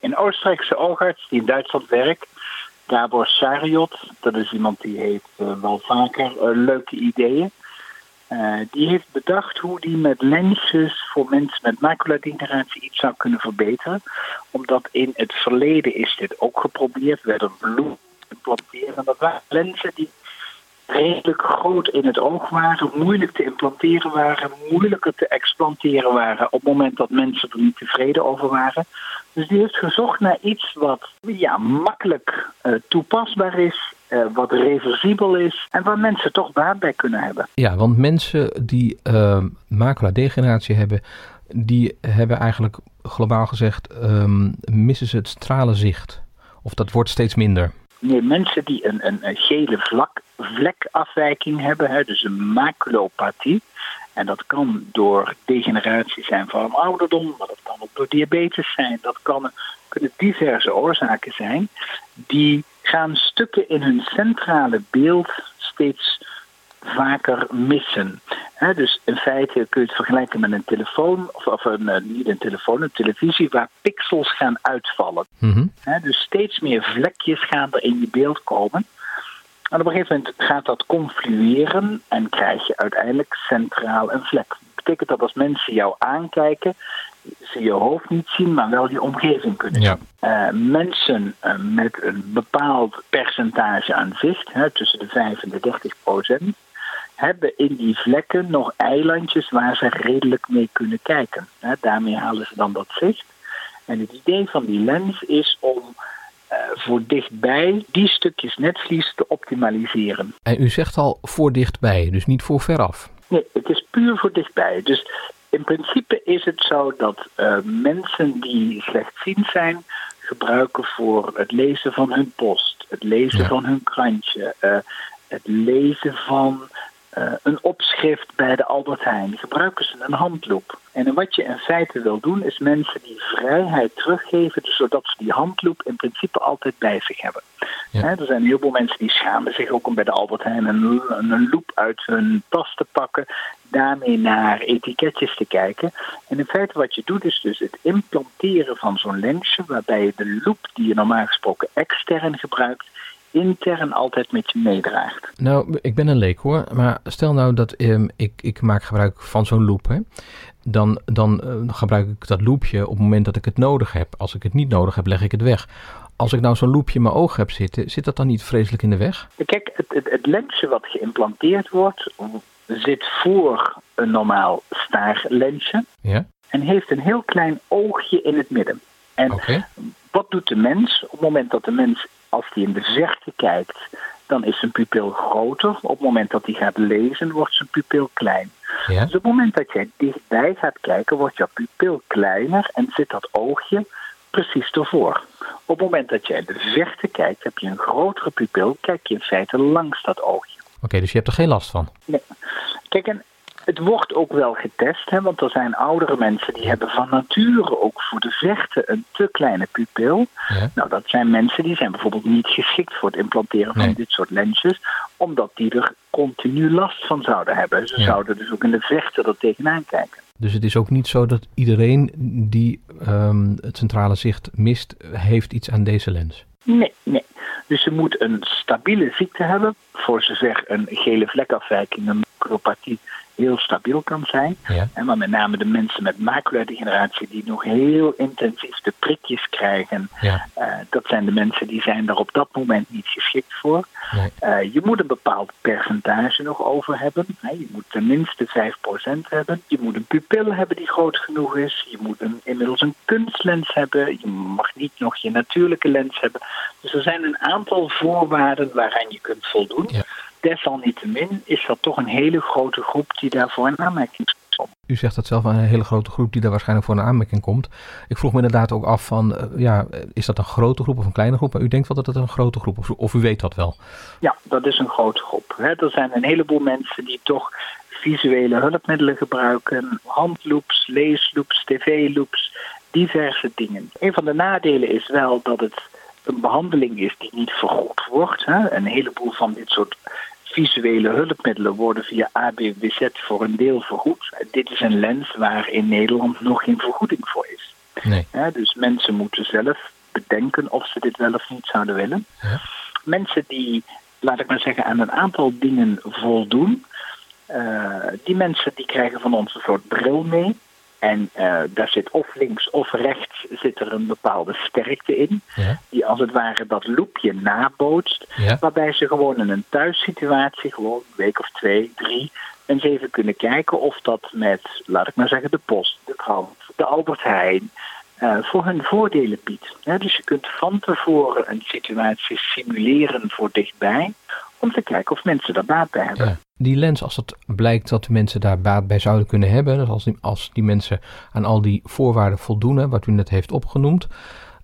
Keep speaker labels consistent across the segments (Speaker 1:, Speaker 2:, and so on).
Speaker 1: Een Oostenrijkse oogarts die in Duitsland werkt, Gabor Sariot, dat is iemand die heeft uh, wel vaker uh, leuke ideeën. Uh, die heeft bedacht hoe die met lensjes voor mensen met maculadegeneratie iets zou kunnen verbeteren. Omdat in het verleden is dit ook geprobeerd, werden bloed implanteren. Dat waren lenzen die redelijk groot in het oog waren, moeilijk te implanteren waren, moeilijker te explanteren waren op het moment dat mensen er niet tevreden over waren. Dus die heeft gezocht naar iets wat ja, makkelijk uh, toepasbaar is, uh, wat reversibel is en waar mensen toch baat bij kunnen hebben.
Speaker 2: Ja, want mensen die uh, maculadegeneratie hebben, die hebben eigenlijk globaal gezegd, um, missen ze het stralenzicht. Of dat wordt steeds minder.
Speaker 1: Nee, mensen die een, een, een gele vlak, vlekafwijking hebben, hè, dus een maculopathie. En dat kan door degeneratie zijn van ouderdom, maar dat kan ook door diabetes zijn. Dat kan, kunnen diverse oorzaken zijn. Die gaan stukken in hun centrale beeld steeds vaker missen. He, dus in feite kun je het vergelijken met een telefoon, of, of een, uh, niet een telefoon, een televisie, waar pixels gaan uitvallen. Mm -hmm. He, dus steeds meer vlekjes gaan er in je beeld komen. En op een gegeven moment gaat dat conflueren en krijg je uiteindelijk centraal een vlek. Dat betekent dat als mensen jou aankijken, ze je hoofd niet zien, maar wel je omgeving kunnen zien. Ja. Uh, mensen uh, met een bepaald percentage aan zicht, hè, tussen de 5 en de 30 procent, hebben in die vlekken nog eilandjes waar ze redelijk mee kunnen kijken. Daarmee halen ze dan dat zicht. En het idee van die lens is om uh, voor dichtbij die stukjes netvlies te optimaliseren.
Speaker 2: En u zegt al voor dichtbij, dus niet voor veraf?
Speaker 1: Nee, het is puur voor dichtbij. Dus in principe is het zo dat uh, mensen die slechtziend zijn, gebruiken voor het lezen van hun post, het lezen ja. van hun krantje, uh, het lezen van uh, een opschrift bij de Albert Heijn. Gebruiken ze een handloop. En wat je in feite wil doen, is mensen die vrijheid teruggeven, dus zodat ze die handloop in principe altijd bij zich hebben. Ja. He, er zijn heel veel mensen die schamen zich ook om bij de Albert Heijn een, een loop uit hun tas te pakken, daarmee naar etiketjes te kijken. En in feite wat je doet, is dus het implanteren van zo'n lensje, waarbij je de loop die je normaal gesproken extern gebruikt, intern altijd met je meedraagt.
Speaker 2: Nou, ik ben een leek hoor, maar stel nou dat um, ik, ik maak gebruik van zo'n loop. Hè. Dan, dan uh, gebruik ik dat loopje op het moment dat ik het nodig heb. Als ik het niet nodig heb, leg ik het weg. Als ik nou zo'n loopje in mijn oog heb zitten, zit dat dan niet vreselijk in de weg?
Speaker 1: Kijk, het, het, het lensje wat geïmplanteerd wordt, zit voor een normaal staarlensje.
Speaker 2: Ja?
Speaker 1: En heeft een heel klein oogje in het midden. En
Speaker 2: okay.
Speaker 1: wat doet de mens op het moment dat de mens als hij in de verte kijkt, dan is zijn pupil groter. Op het moment dat hij gaat lezen, wordt zijn pupil klein.
Speaker 2: Ja?
Speaker 1: Dus op het moment dat jij dichtbij gaat kijken, wordt jouw pupil kleiner en zit dat oogje precies ervoor. Op het moment dat jij in de verte kijkt, heb je een grotere pupil, kijk je in feite langs dat oogje.
Speaker 2: Oké, okay, dus je hebt er geen last van?
Speaker 1: Nee. Kijk, en het wordt ook wel getest, hè, want er zijn oudere mensen die hebben van nature ook voor de verte een te kleine pupil.
Speaker 2: Ja.
Speaker 1: Nou, dat zijn mensen die zijn bijvoorbeeld niet geschikt voor het implanteren van
Speaker 2: Nee.
Speaker 1: dit soort lensjes, omdat die er continu last van zouden hebben. Ze
Speaker 2: Ja.
Speaker 1: zouden dus ook in de verte er tegenaan kijken.
Speaker 2: Dus het is ook niet zo dat iedereen die um, het centrale zicht mist, heeft iets aan deze lens.
Speaker 1: Nee, nee. Dus je moet een stabiele ziekte hebben, voor zover een gele vlekafwijking, een macropathie, heel stabiel kan zijn.
Speaker 2: Ja.
Speaker 1: En maar met name de mensen met maculadegeneratie die nog heel intensief de prikjes krijgen,
Speaker 2: Ja.
Speaker 1: uh, dat zijn de mensen die zijn daar op dat moment niet geschikt voor.
Speaker 2: Nee.
Speaker 1: Uh, je moet een bepaald percentage nog over hebben. Hè. Je moet tenminste 5% hebben. Je moet een pupil hebben die groot genoeg is. Je moet een, inmiddels een kunstlens hebben. Je mag niet nog je natuurlijke lens hebben. Dus er zijn een aantal voorwaarden waaraan je kunt voldoen.
Speaker 2: Ja.
Speaker 1: Desalniettemin is dat toch een hele grote groep die daarvoor in aanmerking komt.
Speaker 2: U zegt dat zelf een hele grote groep die daar waarschijnlijk voor een aanmerking komt. Ik vroeg me inderdaad ook af van, uh, ja, is dat een grote groep of een kleine groep? Maar u denkt wel dat het een grote groep is, of u weet dat wel?
Speaker 1: Ja, dat is een grote groep. Hè. Er zijn een heleboel mensen die toch visuele hulpmiddelen gebruiken. Handloops, leesloops, tv-loops, diverse dingen. Een van de nadelen is wel dat het een behandeling is die niet vergoed wordt. Hè. Een heleboel van dit soort visuele hulpmiddelen worden via ABWZ voor een deel vergoed. Dit is een lens waar in Nederland nog geen vergoeding voor is.
Speaker 2: Nee.
Speaker 1: dus mensen moeten zelf bedenken of ze dit wel of niet zouden willen.
Speaker 2: Ja.
Speaker 1: Mensen die, laat ik maar zeggen, aan een aantal dingen voldoen, eh, die mensen die krijgen van ons een soort bril mee. En eh, daar zit of links of rechts zit er een bepaalde sterkte in.
Speaker 2: Ja.
Speaker 1: Die als het ware dat loopje nabootst.
Speaker 2: Ja.
Speaker 1: Waarbij ze gewoon in een thuissituatie, gewoon een week of twee, drie, eens even kunnen kijken of dat met, laat ik maar zeggen, de post, de krant, de Albert Heijn, eh, voor hun voordelen biedt. Dus je kunt van tevoren een situatie simuleren voor dichtbij, om te kijken of mensen daar baat bij hebben.
Speaker 2: Die lens, als het blijkt dat de mensen daar baat bij zouden kunnen hebben, dus als die, als die mensen aan al die voorwaarden voldoen, hè, wat u net heeft opgenoemd,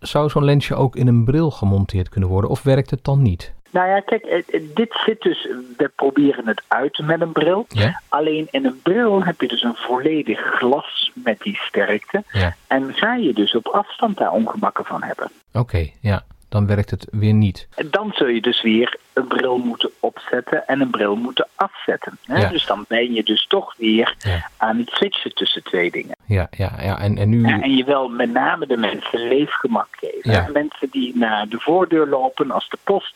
Speaker 2: zou zo'n lensje ook in een bril gemonteerd kunnen worden of werkt het dan niet?
Speaker 1: Nou ja, kijk, dit zit dus, we proberen het uit met een bril.
Speaker 2: Ja?
Speaker 1: Alleen in een bril heb je dus een volledig glas met die sterkte.
Speaker 2: Ja.
Speaker 1: En ga je dus op afstand daar ongemakken van hebben.
Speaker 2: Oké, ja. Dan werkt het weer niet.
Speaker 1: Dan zul je dus weer een bril moeten opzetten en een bril moeten afzetten. Hè?
Speaker 2: Ja.
Speaker 1: Dus dan ben je dus toch weer
Speaker 2: Ja.
Speaker 1: aan het switchen tussen twee dingen.
Speaker 2: Ja, ja, ja. En, en nu...
Speaker 1: En je wil met name de mensen leefgemak geven.
Speaker 2: Ja.
Speaker 1: Mensen die naar de voordeur lopen als de post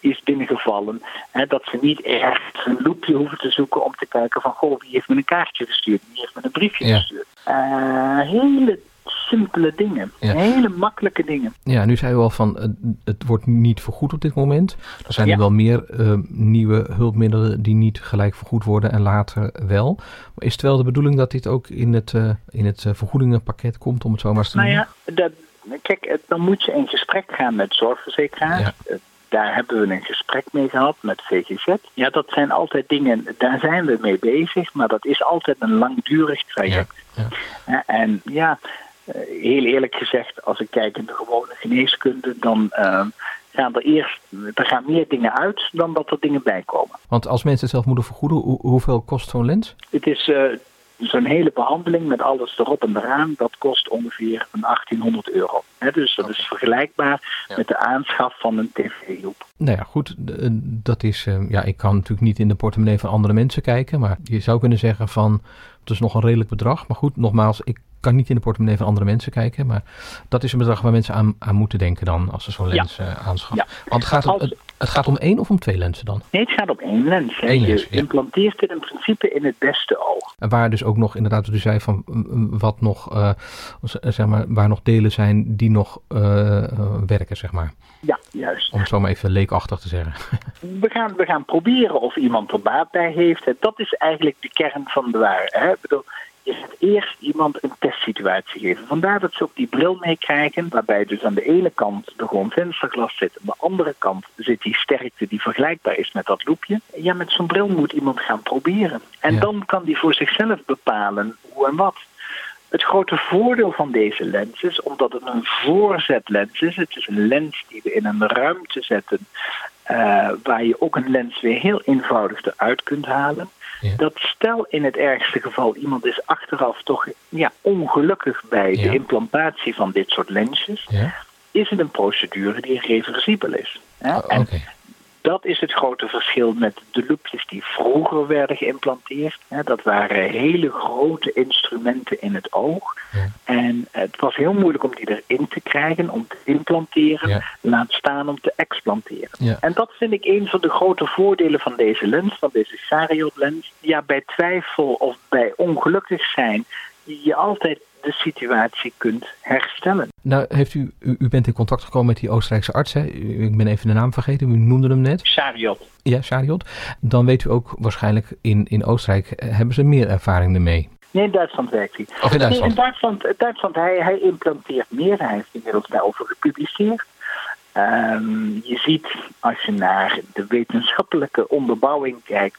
Speaker 1: is binnengevallen. Hè, dat ze niet ergens een loepje hoeven te zoeken om te kijken van... goh, wie heeft me een kaartje gestuurd? Wie heeft me een briefje gestuurd? Eh, hele simpele dingen.
Speaker 2: Ja.
Speaker 1: Hele makkelijke dingen.
Speaker 2: Ja, nu zei u al van eh, het wordt niet vergoed op dit moment. Er zijn
Speaker 1: Ja.
Speaker 2: er wel meer eh, nieuwe hulpmiddelen die niet gelijk vergoed worden en later wel. Maar is het wel de bedoeling dat dit ook in het, eh, in het vergoedingenpakket komt, om het zo maar te
Speaker 1: Nou
Speaker 2: noemen?
Speaker 1: ja, dat, kijk, dan moet je in gesprek gaan met zorgverzekeraars.
Speaker 2: Ja.
Speaker 1: Daar hebben we een gesprek mee gehad met VGZ. Ja, dat zijn altijd dingen, daar zijn we mee bezig, maar dat is altijd een langdurig traject.
Speaker 2: Ja,
Speaker 1: En ja, heel eerlijk gezegd, als ik kijk in de gewone geneeskunde, dan eh, gaan er eerst, er gaan meer dingen uit dan dat er dingen bij komen.
Speaker 2: Want als mensen het zelf moeten vergoeden, hoe- hoeveel kost zo'n lens?
Speaker 1: Het is eh, zo'n hele behandeling met alles erop en eraan, dat kost ongeveer een 1800 euro. Dus dat is vergelijkbaar
Speaker 2: Ja.
Speaker 1: met de aanschaf van een tv-loop.
Speaker 2: Nou ja, goed, eh, dat is, eh, ja, ik kan natuurlijk niet in de portemonnee van andere mensen kijken, maar je zou kunnen zeggen van, het is nog een redelijk bedrag. Maar goed, nogmaals, ik kan niet in de portemonnee van andere mensen kijken, maar dat is een bedrag waar mensen aan, aan moeten denken dan, als ze zo'n
Speaker 1: Ja.
Speaker 2: lens eh, aanschaffen.
Speaker 1: Ja.
Speaker 2: Want het gaat, om, het, het gaat om één of om twee lenzen dan?
Speaker 1: Nee, het gaat om één lens.
Speaker 2: Eén
Speaker 1: je implanteert het in principe in het beste oog.
Speaker 2: En waar dus ook nog, inderdaad, wat u zei, van mm, wat nog, eh, zeg maar, waar nog delen zijn die nog eh, werken, zeg maar.
Speaker 1: Ja, juist.
Speaker 2: Om het zo maar even leekachtig te zeggen.
Speaker 1: We gaan, we gaan proberen of iemand er baat bij heeft. Dat is eigenlijk de kern van de waarheid. Hè. Ik bedoel, je gaat eerst iemand een testsituatie geven. Vandaar dat ze ook die bril meekrijgen, waarbij dus aan de ene kant er gewoon vensterglas zit. Aan de andere kant zit die sterkte die vergelijkbaar is met dat loepje. Ja, met zo'n bril moet iemand gaan proberen. En
Speaker 2: Ja.
Speaker 1: dan kan die voor zichzelf bepalen hoe en wat. Het grote voordeel van deze lens is, omdat het een voorzetlens is, het is een lens die we in een ruimte zetten, eh, waar je ook een lens weer heel eenvoudig eruit kunt halen.
Speaker 2: Ja.
Speaker 1: Dat stel in het ergste geval iemand is achteraf toch ja, ongelukkig bij
Speaker 2: Ja.
Speaker 1: de implantatie van dit soort lensjes,
Speaker 2: Ja?
Speaker 1: is het een procedure die reversibel is. Hè?
Speaker 2: Oh,
Speaker 1: En. Dat is het grote verschil met de loopjes die vroeger werden geïmplanteerd. Dat waren hele grote instrumenten in het oog.
Speaker 2: Ja.
Speaker 1: En het was heel moeilijk om die erin te krijgen, om te implanteren,
Speaker 2: Ja.
Speaker 1: laat staan om te explanteren.
Speaker 2: Ja.
Speaker 1: En dat vind ik een van de grote voordelen van deze lens, van deze Sariot lens. Ja, bij twijfel of bij ongelukkig zijn, je altijd de situatie kunt herstellen.
Speaker 2: Nou, heeft u, u, u bent in contact gekomen met die Oostenrijkse arts, hè? Ik ben even de naam vergeten, u noemde hem net.
Speaker 1: Sariot.
Speaker 2: Ja, Shariot. Dan weet u ook waarschijnlijk in, in Oostenrijk eh, hebben ze meer ervaring ermee.
Speaker 1: Nee, in Duitsland werkt hij.
Speaker 2: Of in
Speaker 1: Nee,
Speaker 2: Duitsland.
Speaker 1: in Duitsland, Duitsland hij, hij implanteert meer. Hij heeft inmiddels daarover gepubliceerd. Ehm, je ziet, als je naar de wetenschappelijke onderbouwing kijkt,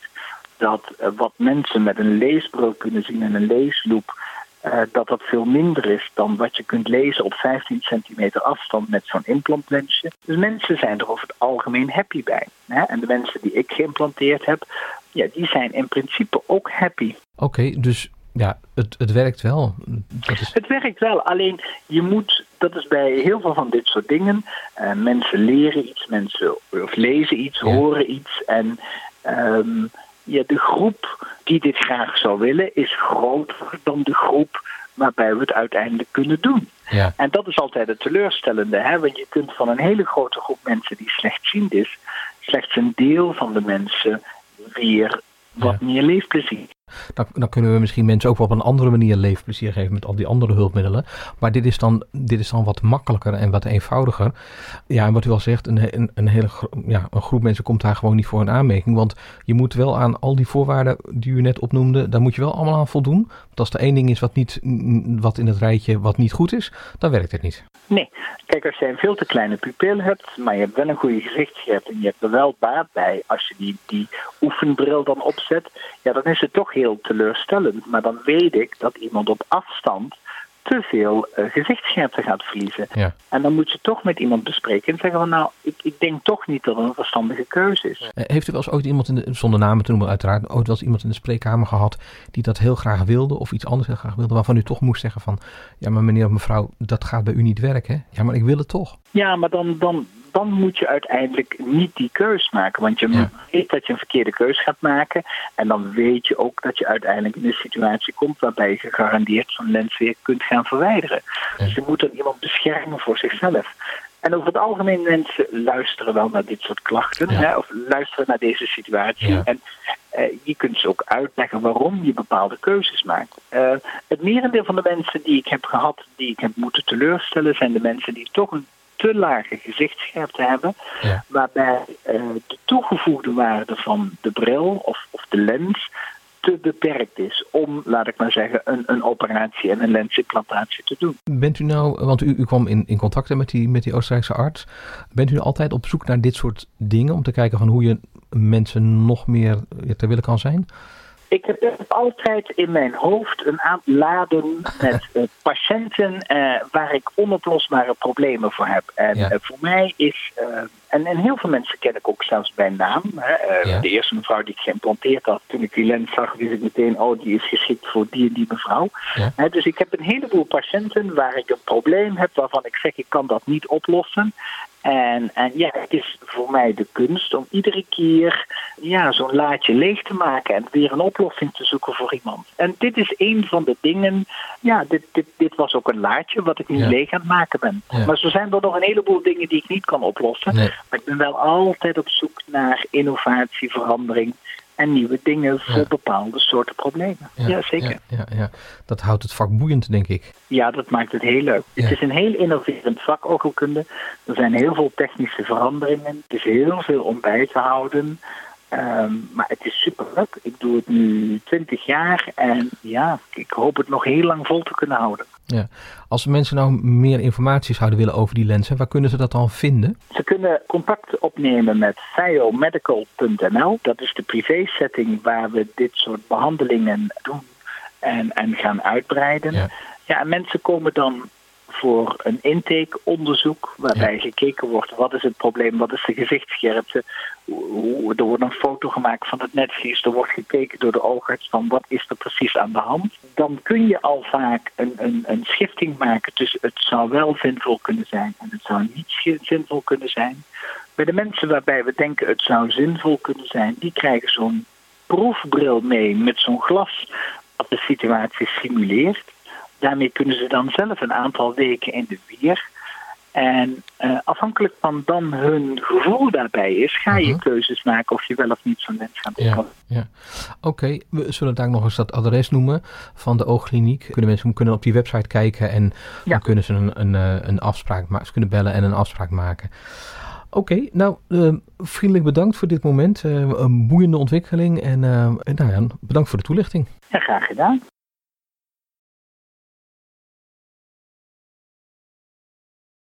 Speaker 1: dat eh, wat mensen met een leesbril kunnen zien en een leesloop, eh, dat dat veel minder is dan wat je kunt lezen op 15 centimeter afstand met zo'n implantlensje. Dus mensen zijn er over het algemeen happy bij. Hè? En de mensen die ik geïmplanteerd heb, ja, die zijn in principe ook happy.
Speaker 2: Oké, dus ja, het, het werkt wel. Dat is,
Speaker 1: Het werkt wel, alleen je moet, dat is bij heel veel van dit soort dingen, eh, mensen leren iets, mensen of lezen iets,
Speaker 2: Ja.
Speaker 1: horen iets. En ehm, ja, de groep die dit graag zou willen is groter dan de groep waarbij we het uiteindelijk kunnen doen.
Speaker 2: Ja.
Speaker 1: En dat is altijd het teleurstellende, hè? want je kunt van een hele grote groep mensen die slechtziend is, slechts een deel van de mensen weer wat meer leefplezier.
Speaker 2: Dan, dan, kunnen we misschien mensen ook wel op een andere manier leefplezier geven met al die andere hulpmiddelen. Maar dit is dan, dit is dan wat makkelijker en wat eenvoudiger. Ja, en wat u al zegt, een, een, een hele ja, een groep mensen komt daar gewoon niet voor een aanmerking. Want je moet wel aan al die voorwaarden die u net opnoemde, daar moet je wel allemaal aan voldoen. Als er één ding is wat, niet, wat in het rijtje wat niet goed is, dan werkt het niet.
Speaker 1: Nee, kijk, als je een veel te kleine pupil hebt, maar je hebt wel een goede gezichtsgrip en je hebt er wel baat bij als je die, die oefenbril dan opzet, ja, dan is het toch heel teleurstellend. Maar dan weet ik dat iemand op afstand te veel uh, gezichtsscherpte gaat verliezen.
Speaker 2: Ja.
Speaker 1: En dan moet je toch met iemand bespreken en zeggen van nou, ik, ik denk toch niet dat het een verstandige keuze is.
Speaker 2: Uh, heeft u wel eens ooit iemand, in de, zonder namen te noemen uiteraard, ooit wel eens iemand in de spreekkamer gehad die dat heel graag wilde of iets anders heel graag wilde, waarvan u toch moest zeggen van ja maar meneer of mevrouw, dat gaat bij u niet werken. Ja maar ik wil het toch.
Speaker 1: Ja, maar dan, dan, dan moet je uiteindelijk niet die keus maken. Want je
Speaker 2: Ja.
Speaker 1: weet dat je een verkeerde keus gaat maken. En dan weet je ook dat je uiteindelijk in een situatie komt waarbij je gegarandeerd zo'n lens weer kunt gaan verwijderen.
Speaker 2: Ja.
Speaker 1: Dus je moet dan iemand beschermen voor zichzelf. En over het algemeen mensen luisteren wel naar dit soort klachten.
Speaker 2: Ja.
Speaker 1: Hè, of luisteren naar deze situatie.
Speaker 2: Ja.
Speaker 1: En eh, je kunt ze ook uitleggen waarom je bepaalde keuzes maakt. Eh, het merendeel van de mensen die ik heb gehad, die ik heb moeten teleurstellen, zijn de mensen die toch een te lage gezichtsscherpte hebben.
Speaker 2: Ja.
Speaker 1: Waarbij eh, de toegevoegde waarde van de bril of, of de lens te beperkt is om, laat ik maar zeggen, een, een operatie en een lensimplantatie te doen.
Speaker 2: Bent u nou, want u, u kwam in, in contact met die, met die Oostenrijkse arts. Bent u altijd op zoek naar dit soort dingen om te kijken van hoe je mensen nog meer ter wille kan zijn?
Speaker 1: Ik heb altijd in mijn hoofd een aantal laden met uh, patiënten uh, waar ik onoplosbare problemen voor heb. En
Speaker 2: Ja.
Speaker 1: uh, voor mij is, en, en heel veel mensen ken ik ook zelfs bij naam. Hè.
Speaker 2: Ja.
Speaker 1: De eerste mevrouw die ik geïmplanteerd had, toen ik die lens zag, wist ik meteen, oh die is geschikt voor die en die mevrouw.
Speaker 2: Ja.
Speaker 1: Dus ik heb een heleboel patiënten waar ik een probleem heb waarvan ik zeg, ik kan dat niet oplossen. En, en ja, het is voor mij de kunst om iedere keer ja, zo'n laadje leeg te maken en weer een oplossing te zoeken voor iemand. En dit is een van de dingen, ja, dit, dit, dit was ook een laadje wat ik nu
Speaker 2: Ja.
Speaker 1: leeg aan het maken ben.
Speaker 2: Ja.
Speaker 1: Maar zo zijn er nog een heleboel dingen die ik niet kan oplossen.
Speaker 2: Nee.
Speaker 1: Maar ik ben wel altijd op zoek naar innovatie, verandering en nieuwe dingen voor
Speaker 2: Ja.
Speaker 1: bepaalde soorten problemen. Ja, zeker.
Speaker 2: Ja, ja, ja. Dat houdt het vak boeiend, denk ik.
Speaker 1: Ja, dat maakt het heel leuk.
Speaker 2: Ja.
Speaker 1: Het is een heel innoverend vak, oogheelkunde. Er zijn heel veel technische veranderingen. Het is heel veel om bij te houden. Ehm, maar het is super leuk. Ik doe het nu 20 jaar en ja, ik hoop het nog heel lang vol te kunnen houden.
Speaker 2: Ja. Als mensen nou meer informatie zouden willen over die lenzen, waar kunnen ze dat dan vinden?
Speaker 1: Ze kunnen contact opnemen met biomedical.nl. Dat is de privésetting waar we dit soort behandelingen doen en, en gaan uitbreiden.
Speaker 2: Ja.
Speaker 1: Ja, en mensen komen dan voor een intakeonderzoek waarbij gekeken wordt wat is het probleem, wat is de hoe- Er wordt een foto gemaakt van het netvlies, er wordt gekeken door de oogarts van wat is er precies aan de hand. Dan kun je al vaak een, een, een schifting maken tussen het zou wel zinvol kunnen zijn en het zou niet zi- zinvol kunnen zijn. Bij de mensen waarbij we denken het zou zinvol kunnen zijn, die krijgen zo'n proefbril mee met zo'n glas wat de situatie simuleert. Daarmee kunnen ze dan zelf een aantal weken in de weer. En eh, afhankelijk van dan hun gevoel daarbij is, ga je
Speaker 2: Mhm.
Speaker 1: keuzes maken of je wel of niet zo'n lens gaat
Speaker 2: Ja,
Speaker 1: oppassen.
Speaker 2: ja. Oké, we zullen daar nog eens dat adres noemen van de oogkliniek. Kunnen mensen kunnen op die website kijken en
Speaker 1: Ja.
Speaker 2: dan kunnen ze een, een, eh, een afspraak maken. Ze kunnen bellen en een afspraak maken. Oké, nou, eh, vriendelijk bedankt voor dit moment. Een boeiende ontwikkeling en en nou ja, bedankt voor de toelichting.
Speaker 1: Ja, graag gedaan.